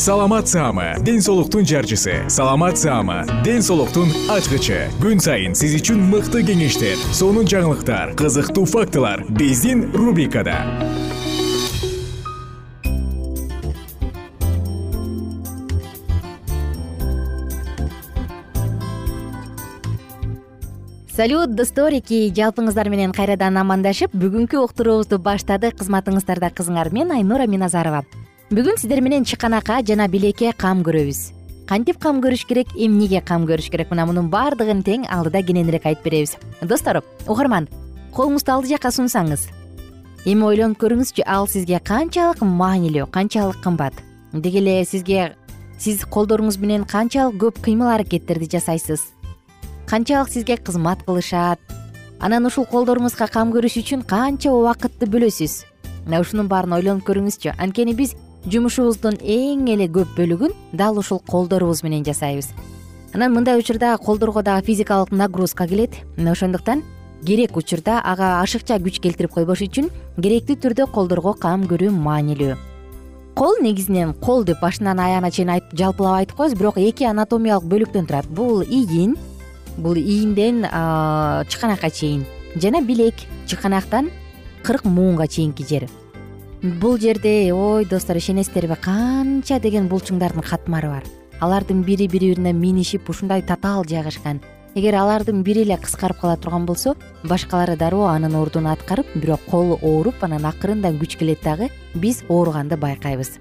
саламат саама ден соолуктун жарчысы. Саламат саама ден соолуктун ачкычы. Күн сайын сиз үчүн мыкты кеңештер сонун жаңылыктар кызыктуу фактылар биздин рубрикада. Салют достор эки жалпыңыздар менен кайрадан амандашып бүгүнкү уктуруубузду баштадык кызматыңыздарда кызыңар мен айнура миназарова бүгүн сиздер менен чыканака жана билекке кам көрөбүз. Кантип кам көрүш керек эмнеге кам көрүш керек? Мына мунун баардыгын тең алдыда кененирээк айтып беребиз. Достор угарман колуңузду алды жакка сунсаңыз. Эми ойлонуп көрүңүзчү ал сизге канчалык маанилүү канчалык кымбат. Деги эле сизге сиз колдоруңуз менен канчалык көп кыймыл аракеттерди жасайсыз. Канчалык сизге кызмат кылышат. Анан ушул колдоруңузга кам көрүш үчүн канча убакытты бөлөсүз. Мына ушунун баарын ойлонуп көрүңүзчү анткени биз жумушубуздун эң эле көп бөлүгүн дал ушул колдорубуз менен жасайбыз. Анан мындай учурда колдорго дагы физикалык нагрузка келет. Мына ошондуктан керек учурда ага ашыкча күч келтирип койбош үчүн керектүү түрдө колдорго кам көрүү маанилүү. Кол негизинен кол деп башынан аягына чейин жалпылап айтып коебуз бирок эки анатомиялык бөлүктөн турат. Бул ийин бул ийинден чыканакка чейин. Жана билек чыканактан кырк муунга чейинки жер бул жерде ой достор ишенесиздерби канча деген булчуңдардын катмары бар. Алардын бири бири бирине минишип ушундай татаал жайгашкан. Эгер алардын бири эле кыскарып кала турган болсо башкалары дароо анын ордун аткарып бирок колу ооруп анан акырындан күч келет дагы биз ооруганды байкайбыз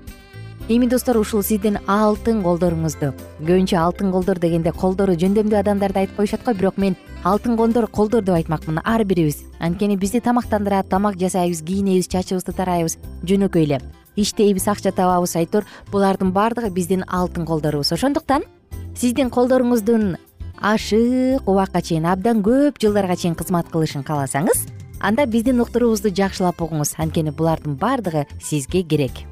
эми достор ушул сиздин алтын колдоруңузду көбүнчө алтын колдор дегенде колдору жөндөмдүү адамдарды айтып коюшат го бирок мен алтын колдор деп айтмакмын. Ар бирибиз. Анткени бизди тамактандырат тамак жасайбыз кийинебиз чачыбызды тарайбыз жөнөкөй эле. Иштейбиз акча табабыз айтор. Булардын баардыгы биздин алтын колдорубуз ошондуктан сиздин колдоруңуздун ашык убакка чейин абдан көп жылдарга чейин кызмат кылышын кааласаңыз анда биздин уктуруубузду жакшылап угуңуз. Анткени булардын баардыгы сизге керек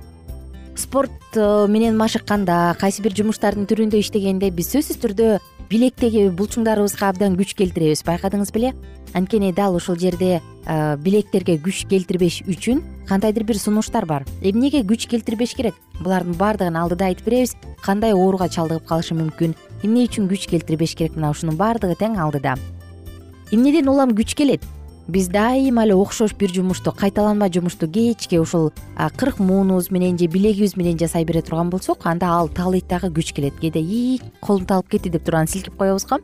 спорт э, менен машыкканда кайсы бир жумуштардын түрүндө иштегенде биз сөзсүз түрдө билектеги булчуңдарыбызга абдан күч келтиребиз. Байкадыңыз беле? Анткени дал ушул жерде э, билектерге күч келтирбеш үчүн кандайдыр бир сунуштар бар. Эмнеге күч келтирбеш керек? Булардын баардыгын алдыда айтып беребиз. Кандай ооруга чалдыгып калышы мүмкүн? Эмне үчүн күч келтирбеш керек? Мына ушунун баардыгы тең алдыда. Эмнеден улам күч келет биз дайыма эле окшош бир жумушту кайталанма жумушту кечке ушул кырк муунубуз менен же билегибиз менен жасай бере турган болсок анда ал таалыйт дагы күч келет. Кээде ий колум талып кетти деп туруп анан силкип коебуз го.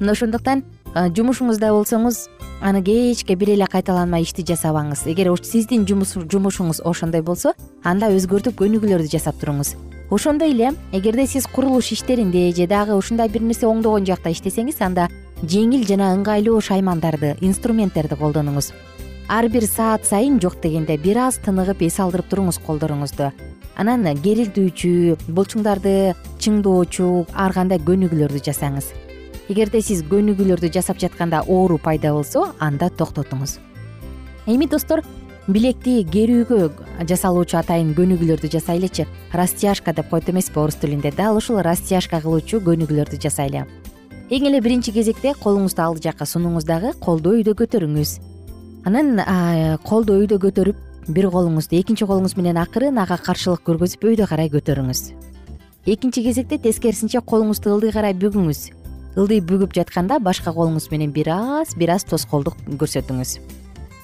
Мына ошондуктан жумушуңузда болсоңуз аны кечке бир эле кайталанма ишти жасабаңыз. Эгер сиздин жумушуңуз ошондой болсо анда өзгөртүп көнүгүүлөрдү жасап туруңуз. Ошондой эле эгерде сиз курулуш иштеринде же дагы ушундай бир нерсе оңдогон жакта иштесеңиз анда жеңил жана ыңгайлуу шаймандарды инструменттерди колдонуңуз. Ар бир саат сайын жок дегенде бир аз тыныгып эс алдырып туруңуз колдоруңузду. Анан керилтүүчү булчуңдарды чыңдоочу ар кандай көнүгүүлөрдү жасаңыз. Эгерде сиз көнүгүүлөрдү жасап жатканда оору пайда болсо анда токтотуңуз. Эми достор билекти керүүгө жасалуучу атайын көнүгүүлөрдү жасайлычы растяжка деп коет эмеспи орус тилинде дал ушул растяжка кылуучу көнүгүүлөрдү жасайлы эң эле биринчи кезекте колуңузду алды жакка сунуңуз дагы колду өйдө көтөрүңүз. Анан колду өйдө көтөрүп бир колуңузду экинчи колуңуз менен акырын ага каршылык көргөзүп өйдө карай көтөрүңүз. Экинчи кезекте тескерисинче колуңузду ылдый карай бүгүңүз. Ылдый бүгүп жатканда башка колуңуз менен бир аз бир аз тоскоолдук көрсөтүңүз.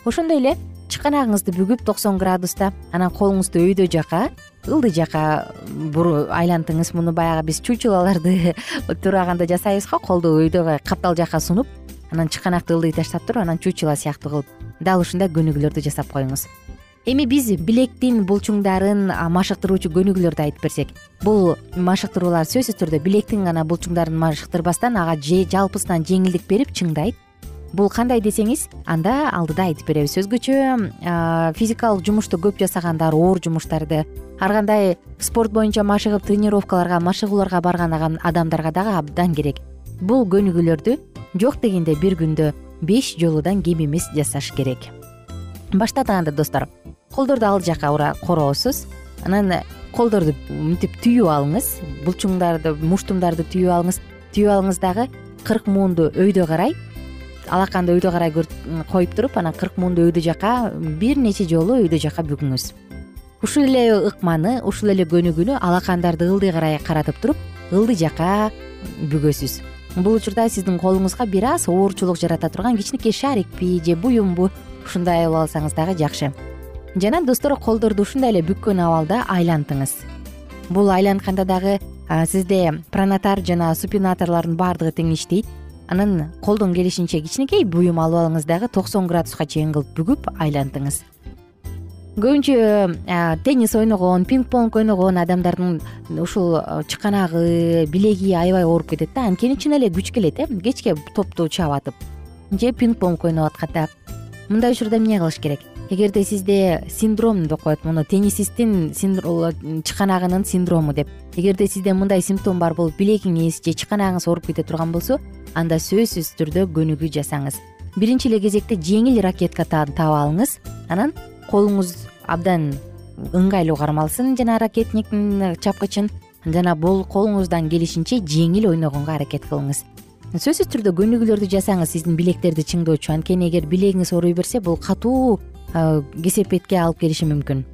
Ошондой эле чыканагыңызды бүгүп токсон градуста анан колуңузду өйдө жака ылдый жака айлантыңыз. Муну баягы биз чучулаларды туураганда жасайбыз го колду өйдөгө каптал жака сунуп анан чыканакты ылдый таштап туруп анан чучула сыяктуу кылып дал ушундай көнүгүүлөрдү жасап коюңуз. Эми биз билектин булчуңдарын машыктыруучу көнүгүүлөрдү айтып берсек бул машыктыруулар сөзсүз түрдө билектин гана булчуңдарын машыктырбастан ага жалпысынан жеңилдик берип чыңдайт бул кандай десеңиз анда алдыда айтып беребиз. Өзгөчө физикалык жумушту көп жасагандар оор жумуштарды ар кандай спорт боюнча машыгып тренировкаларга машыгууларга барган адамдарга дагы абдан керек. Бул көнүгүүлөрдү жок дегенде бир күндө беш жолудан кем эмес жасаш керек. Баштадык анда достор. Колдорду ал жака короосуз анан колдорду мынтип түйүп алыңыз булчуңдарды муштумдарды түйүп алыңыз. Түйүп алыңыз дагы кырк муунду өйдө карай алаканды өйдө карай коюп туруп анан кырк муунду өйдө жака бир нече жолу өйдө жака бүгүңүз. Ушул эле ыкманы ушул эле көнүгүүнү алакандарды ылдый карай каратып туруп ылдый жака бүгөсүз. Бул учурда сиздин колуңузга бир аз оорчулук жарата турган кичинекей шарикпи же буюмбу ушундай алып алсаңыз дагы жакшы. Жана достор колдорду ушундай эле бүккөн абалда айлантыңыз. Бул айлантканда дагы сизде пронатар жана супинаторлордун баардыгы тең иштейт анан колдон келишинче кичинекей буюм алып алыңыз дагы токсон градуска чейин кылып бүгүп айлантыңыз. Көбүнчө теннис ойногон пинг понг ойногон адамдардын ушул чыканагы билеги аябай ооруп кетет да. Анткени чын эле күч келет э кечке топту чаап атып же пинг понг ойноп атканда мындай учурда эмне кылыш керек? Эгерде сизде синдром деп коет муну теннисисттин чыканагынын синдрому деп эгерде сизде мындай симптом бар болуп билегиңиз же чыканагыңыз ооруп кете турган болсо анда сөзсүз түрдө көнүгүү жасаңыз. Биринчи эле кезекте жеңил ракетка таап алыңыз. Анан колуңуз абдан ыңгайлуу кармалсын жана ракетниктин чапкычын жана бул колуңуздан келишинче жеңил ойногонго аракет кылыңыз. Сөзсүз түрдө көнүгүүлөрдү жасаңыз сиздин билектерди чыңдоочу. Анткени эгер билегиңиз ооруй берсе бул катуу кесепетке алып келиши мүмкүн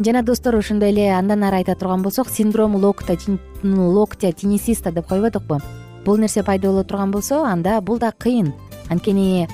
жана достор ошондой эле андан ары айта турган болсок синдром локтя локтя теннисиста деп койбодукпу бул нерсе пайда боло турган болсо анда бул да кыйын. Анткени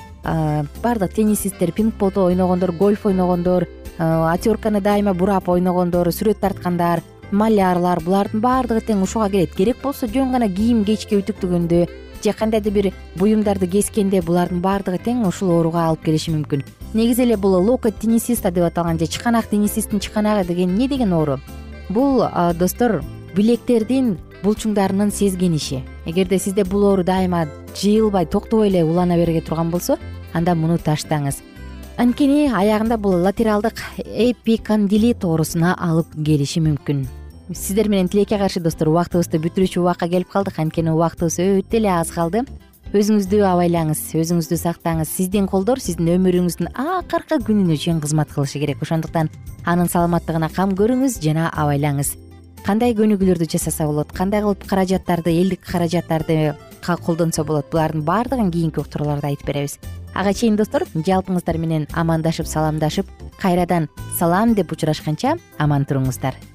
баардык теннисисттер пинг ойногондор гольф ойногондор отерканы дайыма бурап ойногондор сүрөт тарткандар малярлар булардын баардыгы тең ушуга келет. Керек болсо жөн гана кийим кечке үтүктөгөндө же кандайдыр бир буюмдарды кескенде булардын баардыгы тең ушул ооруга алып келиши мүмкүн негизи эле бул локоть теннисиста деп аталган же чыканак теннисисттин чыканагы деген эмне деген оору? Бул достор билектердин булчуңдарынын сезгениши. Эгерде сизде бул оору дайыма жыйылбай токтобой эле улана бере турган болсо анда муну таштаңыз. Анткени аягында бул латералдык эпикондилит оорусуна алып келиши мүмкүн. Сиздер менен тилекке каршы достор убактыбызды бүтүрүүчү убакка келип калдык. Анткени убактыбыз өтө эле аз калды өзүңүздү абайлаңыз өзүңүздү сактаңыз. Сиздин колдор сиздин өмүрүңүздүн акыркы күнүнө чейин кызмат кылышы керек. Ошондуктан анын саламаттыгына кам көрүңүз жана абайлаңыз. Кандай көнүгүүлөрдү жасаса болот кандай кылып каражаттарды элдик каражаттарды колдонсо болот булардын баардыгын кийинки уктурууларда айтып беребиз. Ага чейин достор жалпыңыздар менен амандашып саламдашып кайрадан салам! деп учурашканча аман туруңуздар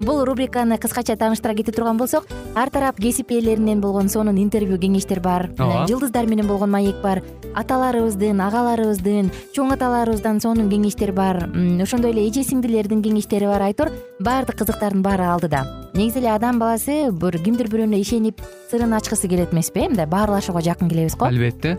бул рубриканы кыскача тааныштыра кете турган болсок ар тарап кесип ээлеринен болгон сонун интервью кеңештер бар. Ооба. Жылдыздар менен болгон маек бар. Аталарыбыздын агаларыбыздын чоң аталарыбыздан сонун кеңештер бар. Ошондой эле эже сиңдилердин кеңештери бар айтор. Баардык кызыктардын баары алдыда. Негизи эле адам баласы бир кимдир бирөөнө ишенип сырын ачкысы келет эмеспи э мындай баарлашууга жакын келебиз го? Албетте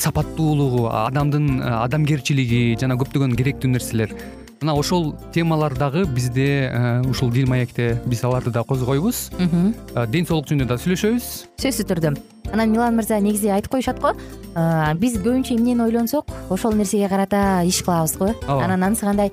сапаттуулугу адамдын э, адамгерчилиги жана көптөгөн керектүү нерселер. Мына ошол темалар дагы бизде ушул дил маекте биз аларды да козгойбуз. Ден соолук жөнүндө да сүйлөшөбүз. Сөзсүз түрдө анан милан мырза негизи айтып коюшат го? Биз көбүнчө эмнени ойлонсок ошол нерсеге карата иш кылабыз го? Анан анысы кандай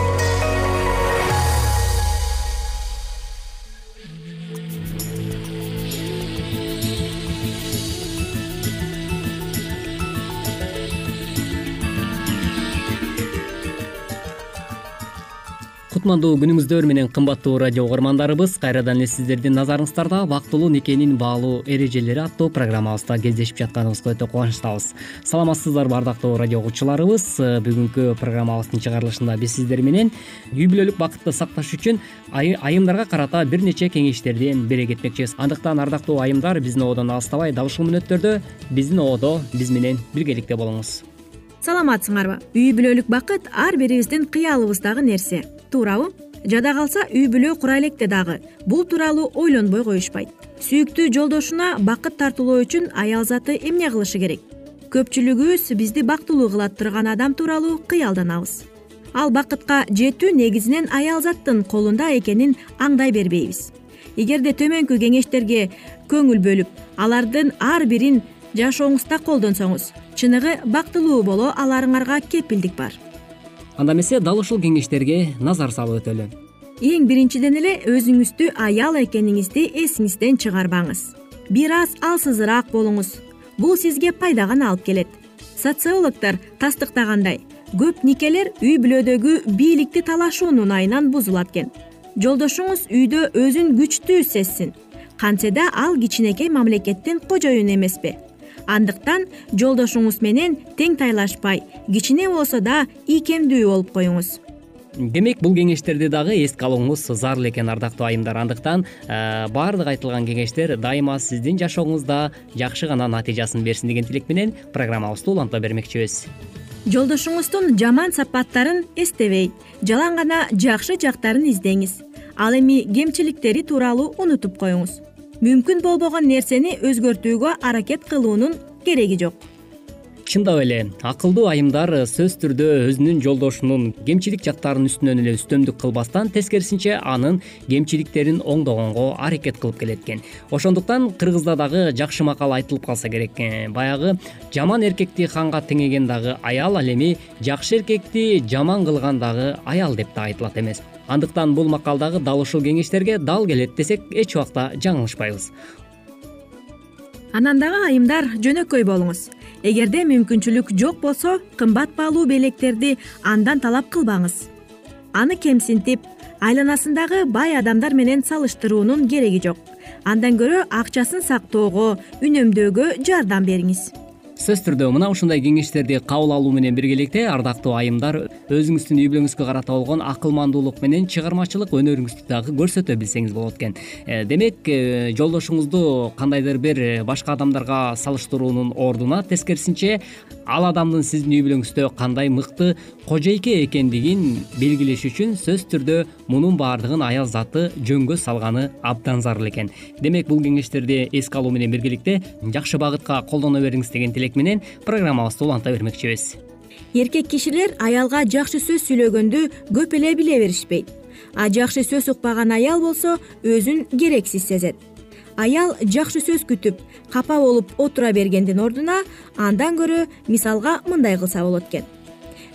кутмандуу күнүңүздөр менен кымбаттуу радио угармандарыбыз кайрадан эле сиздердин назарыңыздарда бактылуу никенин баалуу эрежелери аттуу программабызда кездешип жатканыбызга өтө кубанычтабыз. Саламатсыздарбы ардактуу радио угуучуларыбыз бүгүнкү программабыздын чыгарылышында биз сиздер менен үй бүлөлүк бакытты сакташ үчүн айымдарга карата бир нече кеңештерден бере кетмекчибиз. Андыктан ардактуу айымдар биздин оодон алыстабай дал ушул мүнөттөрдө биздин оодо биз менен биргеликте болуңуз саламатсыңарбы. Үй бүлөлүк бакыт ар бирибиздин кыялыбыздагы нерсе. Туурабы жада калса үй бүлө кура электе дагы. Бул тууралуу ойлонбой коюшпайт. Сүйүктүү жолдошуна бакыт тартуулоо үчүн аял заты эмне кылышы керек? Көпчүлүгүбүз бизди бактылуу кыла турган адам тууралуу кыялданабыз. Ал бакытка жетүү негизинен аял заттын колунда экенин аңдай бербейбиз. Эгерде төмөнкү кеңештерге көңүл бөлүп алардын ар бирин жашооңузда колдонсоңуз. Чыныгы бактылуу боло аларыңарга кепилдик бар. Анда эмесе дал ушул кеңештерге назар салып өтөлү. Эң биринчиден эле өзүңүздү аял экениңизди эсиңизден чыгарбаңыз. Бир аз алсызыраак болуңуз. Бул сизге пайда гана алып келет. Социологдор тастыктагандай көп никелер үй бүлөдөгү бийликти талашуунун айынан бузулат экен. Жолдошуңуз үйдө өзүн күчтүү сезсин. Кантсе да ал кичинекей мамлекеттин кожоюну эмеспи андыктан жолдошуңуз менен тең тайлашпай кичине болсо да ийкемдүү болуп коюңуз. Демек бул кеңештерди дагы эске алууңуз зарыл экен ардактуу айымдар. Андыктан э, баардык айтылган кеңештер дайыма сиздин жашооңузда жакшы гана натыйжасын берсин деген тилек менен программабызды уланта бермекчибиз жолдошуңуздун жаман сапаттарын эстебей жалаң гана жакшы жактарын издеңиз. Ал эми кемчиликтери тууралуу унутуп коюңуз мүмкүн болбогон нерсени өзгөртүүгө аракет кылуунун кереги жок чындап эле акылдуу айымдар сөзсүз түрдө өзүнүн жолдошунун кемчилик жактарынын үстүнөн эле үстөмдүк кылбастан тескерисинче анын кемчиликтерин оңдогонго аракет кылып келет экен. Ошондуктан кыргызда дагы жакшы макал айтылып калса керек э, баягы жаман эркекти ханга теңеген дагы аял ал эми жакшы эркекти жаман кылган дагы аял деп да айтылат эмеспи андыктан бул макал дагы дал ушул кеңештерге дал келет десек эч убакта жаңылышпайбыз. Анан дагы айымдар жөнөкөй болуңуз эгерде мүмкүнчүлүк жок болсо кымбат баалуу белектерди андан талап кылбаңыз. Аны кемсинтип айланасындагы бай адамдар менен салыштыруунун кереги жок. Андан көрө акчасын сактоого үнөмдөөгө жардам бериңиз сөзсүз түрдө мына ушундай кеңештерди кабыл алуу менен биргеликте ардактуу айымдар өзүңүздүн үй бүлөңүзгө карата болгон акылмандуулук менен чыгармачылык өнөрүңүздү дагы көрсөтө билсеңиз болот экен. Э, демек э, жолдошуңузду кандайдыр бир э, башка адамдарга салыштыруунун ордуна тескерисинче ал адамдын сиздин үй бүлөңүздө кандай мыкты кожойке экендигин белгилеш үчүн сөзсүз түрдө мунун баардыгын аял заты жөнгө салганы абдан зарыл экен. Демек бул кеңештерди эске алуу менен биргеликте жакшы багытка колдоно бериңиз деген тилек менен программабызды уланта бермекчибиз. Эркек кишилер аялга жакшы сөз сүйлөгөндү көп эле биле беришпейт. А жакшы сөз укпаган аял болсо өзүн керексиз сезет. Аял жакшы сөз күтүп капа болуп отура бергендин ордуна андан көрө мисалга мындай кылса болот экен.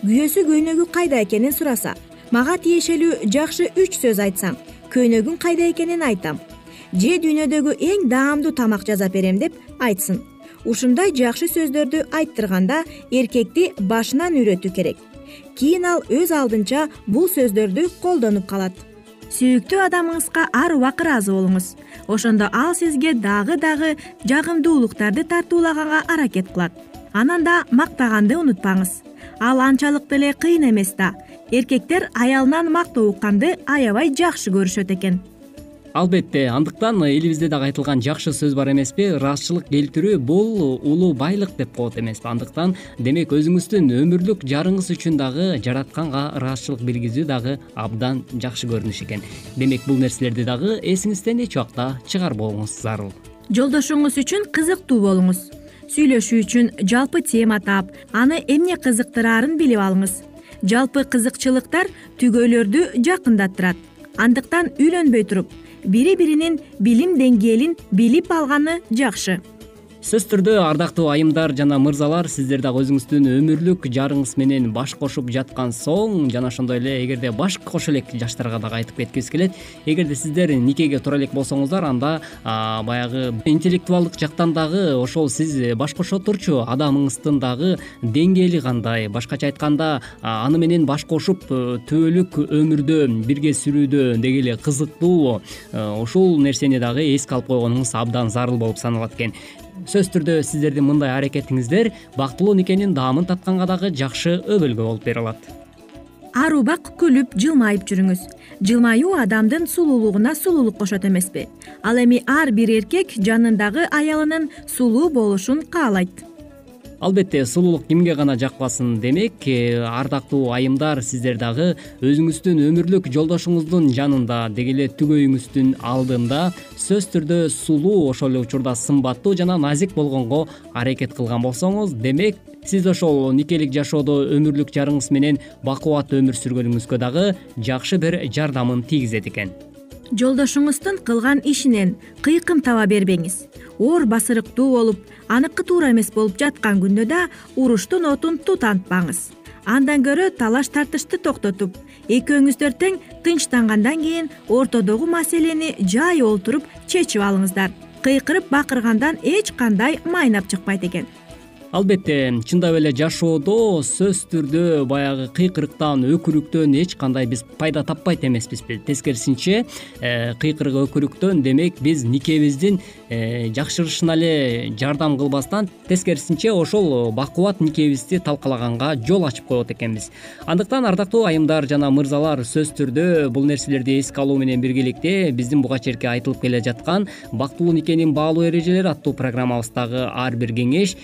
Күйөөсү көйнөгү кайда экенин сураса мага тиешелүү жакшы үч сөз айтсаң көйнөгүң кайда экенин айтам. Же дүйнөдөгү эң даамдуу тамак жасап берем деп айтсын ушундай жакшы сөздөрдү айттырганда эркекти башынан үйрөтүү керек. Кийин ал өз алдынча бул сөздөрдү колдонуп калат. Сүйүктүү адамыңызга ар убак ыраазы болуңуз. Ошондо ал сизге дагы дагы жагымдуулуктарды тартуулаганга аракет кылат. Анан да мактаганды унутпаңыз. Ал анчалык деле кыйын эмес да. Эркектер аялынан мактоо укканды аябай жакшы көрүшөт экен албетте андыктан элибизде дагы айтылган жакшы сөз бар эмеспи. Ыраазычылык келтирүү бул улуу байлык деп коет эмеспи. Андыктан демек өзүңүздүн өмүрлүк жарыңыз үчүн дагы жаратканга ыраазычылык билгизүү дагы абдан жакшы көрүнүш экен. Демек бул нерселерди дагы эсиңизден эч убакта чыгарбооңуз зарыл жолдошуңуз үчүн кызыктуу болуңуз. Сүйлөшүү үчүн жалпы тема таап аны эмне кызыктыраарын билип алыңыз. Жалпы кызыкчылыктар түгөйлөрдү жакындаттырат. Андыктан үйлөнбөй туруп бири биринин билим деңгээлин билип алганы жакшы сөзсүз түрдө ардактуу айымдар жана мырзалар сиздер дагы өзүңүздүн өмүрлүк жарыңыз менен баш кошуп жаткан соң жана ошондой эле эгерде баш кошо элек жаштарга дагы айтып кеткибиз келет. Эгерде сиздер никеге тура элек болсоңуздар анда баягы интеллектуалдык жактан дагы ошол сиз баш кошо турчу адамыңыздын дагы деңгээли кандай? Башкача айтканда аны менен баш кошуп э, түбөлүк өмүрдө бирге сүрүүдө деги эле кызыктуу э, ушул нерсени дагы эске алып койгонуңуз абдан зарыл болуп саналат экен сөзсүз түрдө сиздердин мындай аракетиңиздер бактылуу никенин даамын татканга дагы жакшы өбөлгө болуп бере алат ар убак күлүп жылмайып жүрүңүз. Жылмаюу адамдын сулуулугуна сулуулук кошот эмеспи. Ал эми ар бир эркек жанындагы аялынын сулуу болушун каалайт албетте сулуулук кимге гана жакпасын демек э, ардактуу айымдар сиздер дагы өзүңүздүн өмүрлүк жолдошуңуздун жанында деги эле түгөйүңүздүн алдында сөзсүз түрдө сулуу ошол эле учурда сымбаттуу жана назик болгонго аракет кылган болсоңуз демек сиз ошол никелик жашоодо өмүрлүк жарыңыз менен бакубат өмүр сүргөнүңүзгө дагы жакшы бир жардамын тийгизет экен жолдошуңуздун кылган ишинен кыйкым таба бербеңиз. Оор басырыктуу болуп аныкы туура эмес болуп жаткан күндө да уруштун отун тутантпаңыз андан көрө талаш тартышты токтотуп экөөңүздөр тең тынчтангандан кийин ортодогу маселени жай олтуруп чечип алыңыздар. Кыйкырып бакыргандан эч кандай майнап чыкпайт экен албетте чындап эле жашоодо сөзсүз түрдө баягы кыйкырыктан өкүрүктөн эч кандай биз пайда таппайт эмеспизби тескерисинче э, кыйкырык өкүрүктөн демек биз никебиздин э, жакшырышына эле жардам кылбастан тескерисинче ошол бакубат никебизди талкалаганга жол ачып коет экенбиз. Андыктан ардактуу айымдар жана мырзалар сөзсүз түрдө бул нерселерди эске алуу менен биргеликте биздин буга чейинки айтылып келе жаткан бактылуу никенин баалуу эрежелери аттуу программабыздагы ар бир кеңеш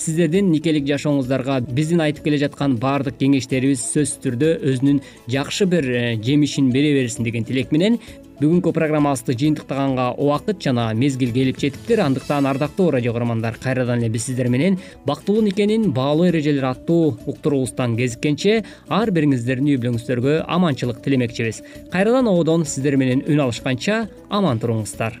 сиздердин никелик жашооңуздарга биздин айтып келе жаткан баардык кеңештерибиз сөзсүз түрдө өзүнүн жакшы бир э, жемишин бере берсин деген тилек менен бүгүнкү программабызды жыйынтыктаганга убакыт жана мезгил келип жетиптир. Андыктан ардактуу радио көрөрмандар кайрадан эле биз сиздер менен бактылуу никенин баалуу эрежелери аттуу уктуруубуздан кезиккенче ар бириңиздердин үй бүлөңүздөргө аманчылык тилемекчибиз. Кайрадан ободон сиздер менен үн алышканча аман туруңуздар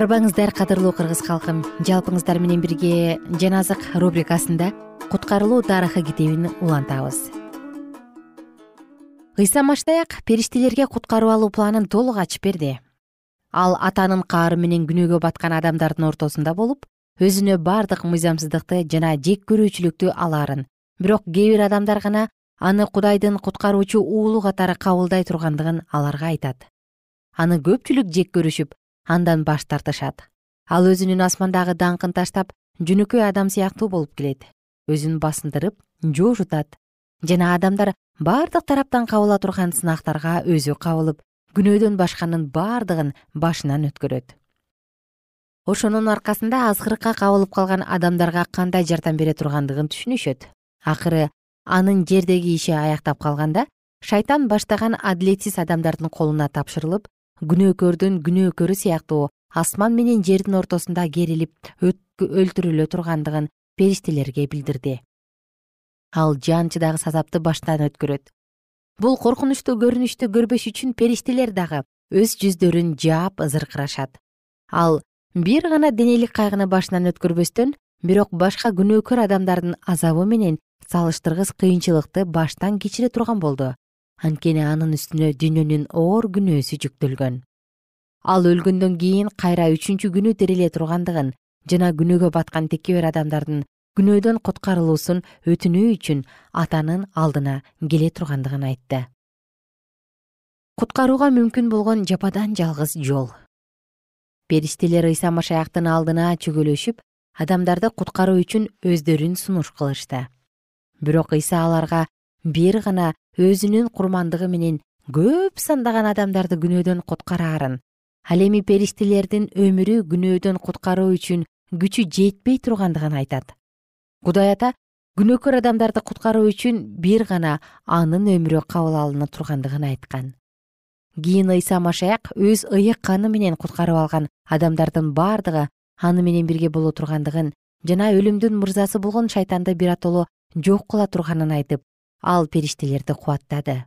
арыбаңыздар кадырлуу кыргыз калкым. Жалпыңыздар менен бирге жан азык рубрикасында куткарылуу тарыхы китебин улантабыз. Ыйса маштаяк периштелерге куткарып алуу планын толук ачып берди. Ал атанын каары менен күнөөгө баткан адамдардын ортосунда болуп өзүнө бардык мыйзамсыздыкты жана жек көрүүчүлүктү алаарын. Бирок кээ бир адамдар гана аны кудайдын куткаруучу уулу катары кабылдай тургандыгын аларга айтат. Аны көпчүлүк жек көрүшүп андан баш тартышат. Ал өзүнүн асмандагы даңкын таштап жөнөкөй адам сыяктуу болуп келет. Өзүн басындырып жоожутат жана адамдар бардык тараптан кабыла турган сынактарга өзү кабылып күнөөдөн башканын бардыгын башынан өткөрөт. Ошонун аркасында азгырыкка кабылып калган адамдарга кандай жардам бере тургандыгын түшүнүшөт. Акыры анын жердеги иши аяктап калганда шайтан баштаган адилетсиз адамдардын колуна тапшырылып күнөөкөрдүн күнөөкөрү сыяктуу асман менен жердин ортосунда керилип өлтүрүлө тургандыгын периштелерге билдирди. Ал жан чыдагыс азапты баштан өткөрөт. Бул коркунучтуу көрүнүштү көрбөш үчүн периштелер дагы өз жүздөрүн жаап ызыркырашат ал бир гана денелик кайгыны башынан өткөрбөстөн бирок башка күнөөкөр адамдардын азабы менен салыштыргыс кыйынчылыкты баштан кечире турган болду анткени анын үстүнө дүйнөнүн оор күнөөсү жүктөлгөн ал өлгөндөн кийин кайра үчүнчү күнү тириле тургандыгын жана күнөөгө баткан текебер адамдардын күнөөдөн куткарылуусун өтүнүү үчүн атанын алдына келе тургандыгын айтты. Куткарууга мүмкүн болгон жападан жалгыз жол. Периштелер ыйса машаяктын алдына чөгөлөшүп адамдарды куткаруу үчүн өздөрүн сунуш кылышты. Бирок ыйса аларга бир гана өзүнүн курмандыгы менен көп сандаган адамдарды күнөөдөн куткараарын. Ал эми периштелердин өмүрү күнөөдөн куткаруу үчүн күчү жетпей тургандыгын айтат. Кудай ата күнөөкөр адамдарды куткаруу үчүн бир гана анын өмүрү кабыл алына тургандыгын айткан. Кийин ыйса машаяк өз ыйык каны менен куткарып алган адамдардын бардыгы аны менен бирге боло тургандыгын жана өлүмдүн мырзасы болгон шайтанды биротоло жок кыла турганын айтып ал периштелерди кубаттады.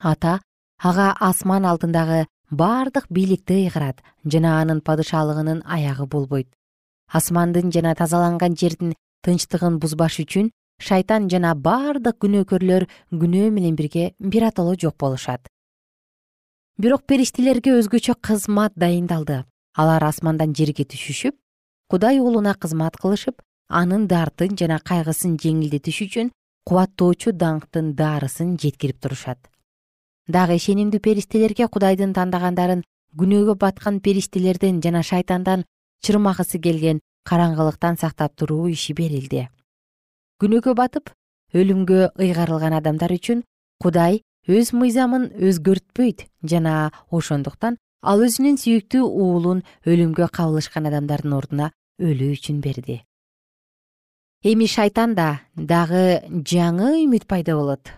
Ата ага асман алдындагы бардык бийликти ыйгырат жана анын падышалыгынын аягы болбойт. Асмандын жана тазаланган жердин тынчтыгын бузбаш үчүн шайтан жана бардык күнөөкөрлөр күнөө менен бирге биротоло жок болушат. Бирок периштелерге өзгөчө кызмат дайындалды. Алар асмандан жерге түшүшүп кудай уулуна кызмат кылышып анын дартын жана кайгысын жеңилдетиш үчүн кубаттоочу даңктын даарысын жеткирип турушат. Дагы ишенимдүү периштелерге кудайдын тандагандарын күнөөгө баткан периштелерден жана шайтандан чырмагысы келген караңгылыктан сактап туруу иши берилди. Күнөөгө батып өлүмгө ыйгарылган адамдар үчүн кудай өз мыйзамын өзгөртпөйт жана ошондуктан ал өзүнүн сүйүктүү уулун өлүмгө кабылышкан адамдардын ордуна өлүү үчүн берди эми шайтанда дагы жаңы үмүт пайда болот.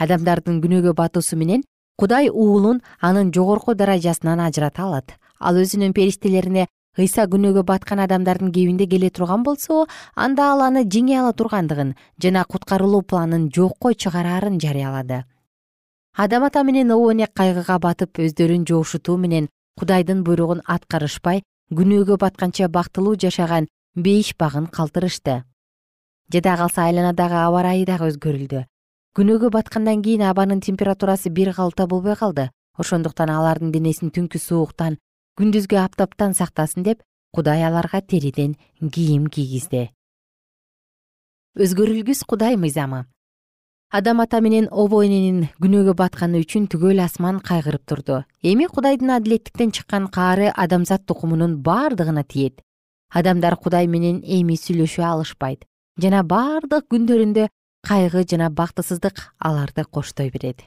Адамдардын күнөөгө батуусу менен кудай уулун анын жогорку даражасынан ажырата алат. Ал өзүнүн периштелерине ыйса күнөөгө баткан адамдардын кебинде келе турган болсо анда ал аны жеңе ала тургандыгын жана куткарылуу планын жокко чыгараарын жарыялады. Адам ата менен обоне кайгыга батып өздөрүн жоошутуу менен кудайдын буйругун аткарышпай күнөөгө батканча бактылуу жашаган бейиш багын калтырышты жада калса айланадагы аба ырайы дагы өзгөрүлдү. Күнөөгө баткандан кийин абанын температурасы бир калыпта болбой калды. Ошондуктан алардын денесин түнкү сууктан күндүзгү аптаптан сактасын деп кудай аларга териден кийим кийгизди. Өзгөрүлгүс кудай мыйзамы адам ата менен обо эненин күнөөгө батканы үчүн түгөл асман кайгырып турду. Эми кудайдын адилеттиктен чыккан каары адамзат тукумунун бардыгына тиет. Адамдар кудай менен эми сүйлөшө алышпайт жана бардык күндөрүндө кайгы жана бактысыздык аларды коштой берет.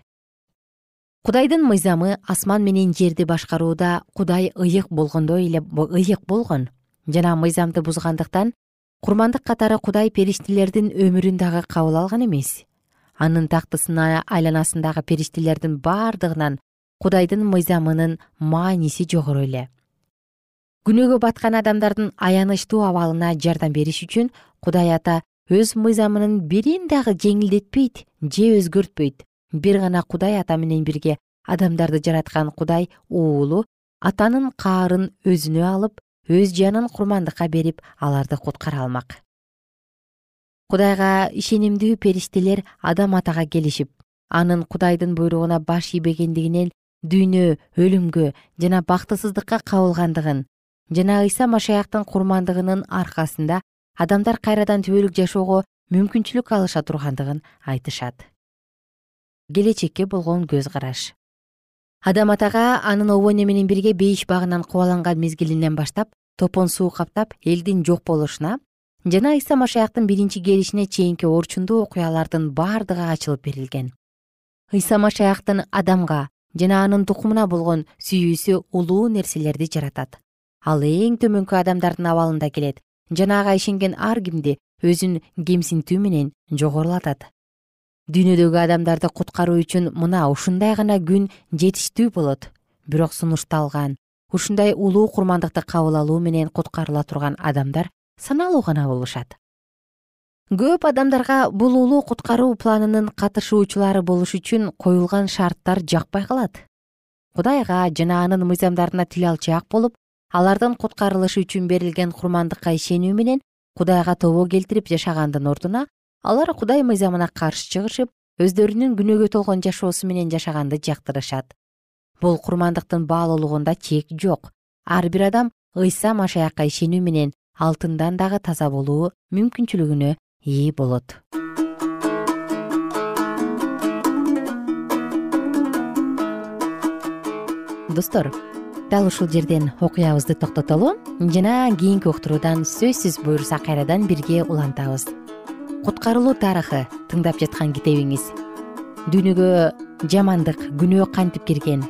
Кудайдын мыйзамы асман менен жерди башкарууда кудай ыйык болгондой эле ыйык болгон. Жана мыйзамды бузгандыктан курмандык катары кудай периштелердин өмүрүн дагы кабыл алган эмес. Анын тактысына айланасындагы периштелердин бардыгынан кудайдын мыйзамынын мааниси жогору эле күнөөгө баткан адамдардын аянычтуу абалына жардам бериш үчүн кудай ата өз мыйзамынын бирин дагы жеңилдетпейт же өзгөртпөйт. Бир гана кудай ата менен бирге адамдарды жараткан кудай уулу атанын каарын өзүнө алып өз жанын курмандыкка берип аларды куткара алмак. Кудайга ишенимдүү периштелер адам атага келишип анын кудайдын буйругуна баш ийбегендигинен дүйнө өлүмгө жана бактысыздыкка кабылгандыгын жана ыйса машаяктын курмандыгынын аркасында адамдар кайрадан түбөлүк жашоого мүмкүнчүлүк алыша тургандыгын айтышат. Келечекке болгон көз караш. Адам атага анын обо эне менен бирге бейиш багынан кубаланган мезгилинен баштап топон суу каптап элдин жок болушуна жана ыйса машаяктын биринчи келишине чейинки орчундуу окуялардын бардыгы ачылып берилген. Ыйса машаяктын адамга жана анын тукумуна болгон сүйүүсү улуу нерселерди жаратат ал эң төмөнкү адамдардын абалында келет. Жана ага ишенген ар кимди өзүн кемсинтүү менен жогорулатат. Дүйнөдөгү адамдарды куткаруу үчүн мына ушундай гана күн жетиштүү болот. Бирок сунушталган ушундай улуу курмандыкты кабыл алуу менен куткарыла турган адамдар саналуу гана болушат. Көп адамдарга бул улуу куткаруу планынын катышуучулары болуш үчүн коюлган шарттар жакпай калат. Кудайга жана анын мыйзамдарына тил алчаак болуп алардын куткарылышы үчүн берилген курмандыкка ишенүү менен кудайга тобо келтирип жашагандын ордуна алар кудай мыйзамына каршы чыгышып өздөрүнүн күнөөгө толгон жашоосу менен жашаганды жактырышат. Бул курмандыктын баалуулугунда чек жок. Ар бир адам ыйса машаякка ишенүү менен алтындан дагы таза болуу мүмкүнчүлүгүнө ээ болот. Достор дал ушул жерден окуябызды токтотолу жана кийинки уктуруудан сөзсүз буюрса кайрадан бирге улантабыз. Куткарылуу тарыхы тыңдап жаткан китебиңиз. Дүйнөгө жамандык күнөө кантип кирген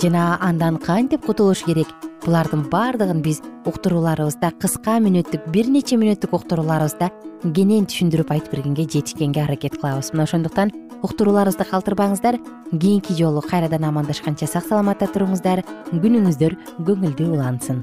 жана андан кантип кутулуш керек булардын баардыгын биз уктурууларыбызда кыска мүнөттүк бир нече мүнөттүк уктурууларыбызда кенен түшүндүрүп айтып бергенге жетишкенге аракет кылабыз. Мына ошондуктан уктурууларыбызды калтырбаңыздар кийинки жолу кайрадан амандашканча сак саламатта туруңуздар. Күнүңүздөр көңүлдүү улансын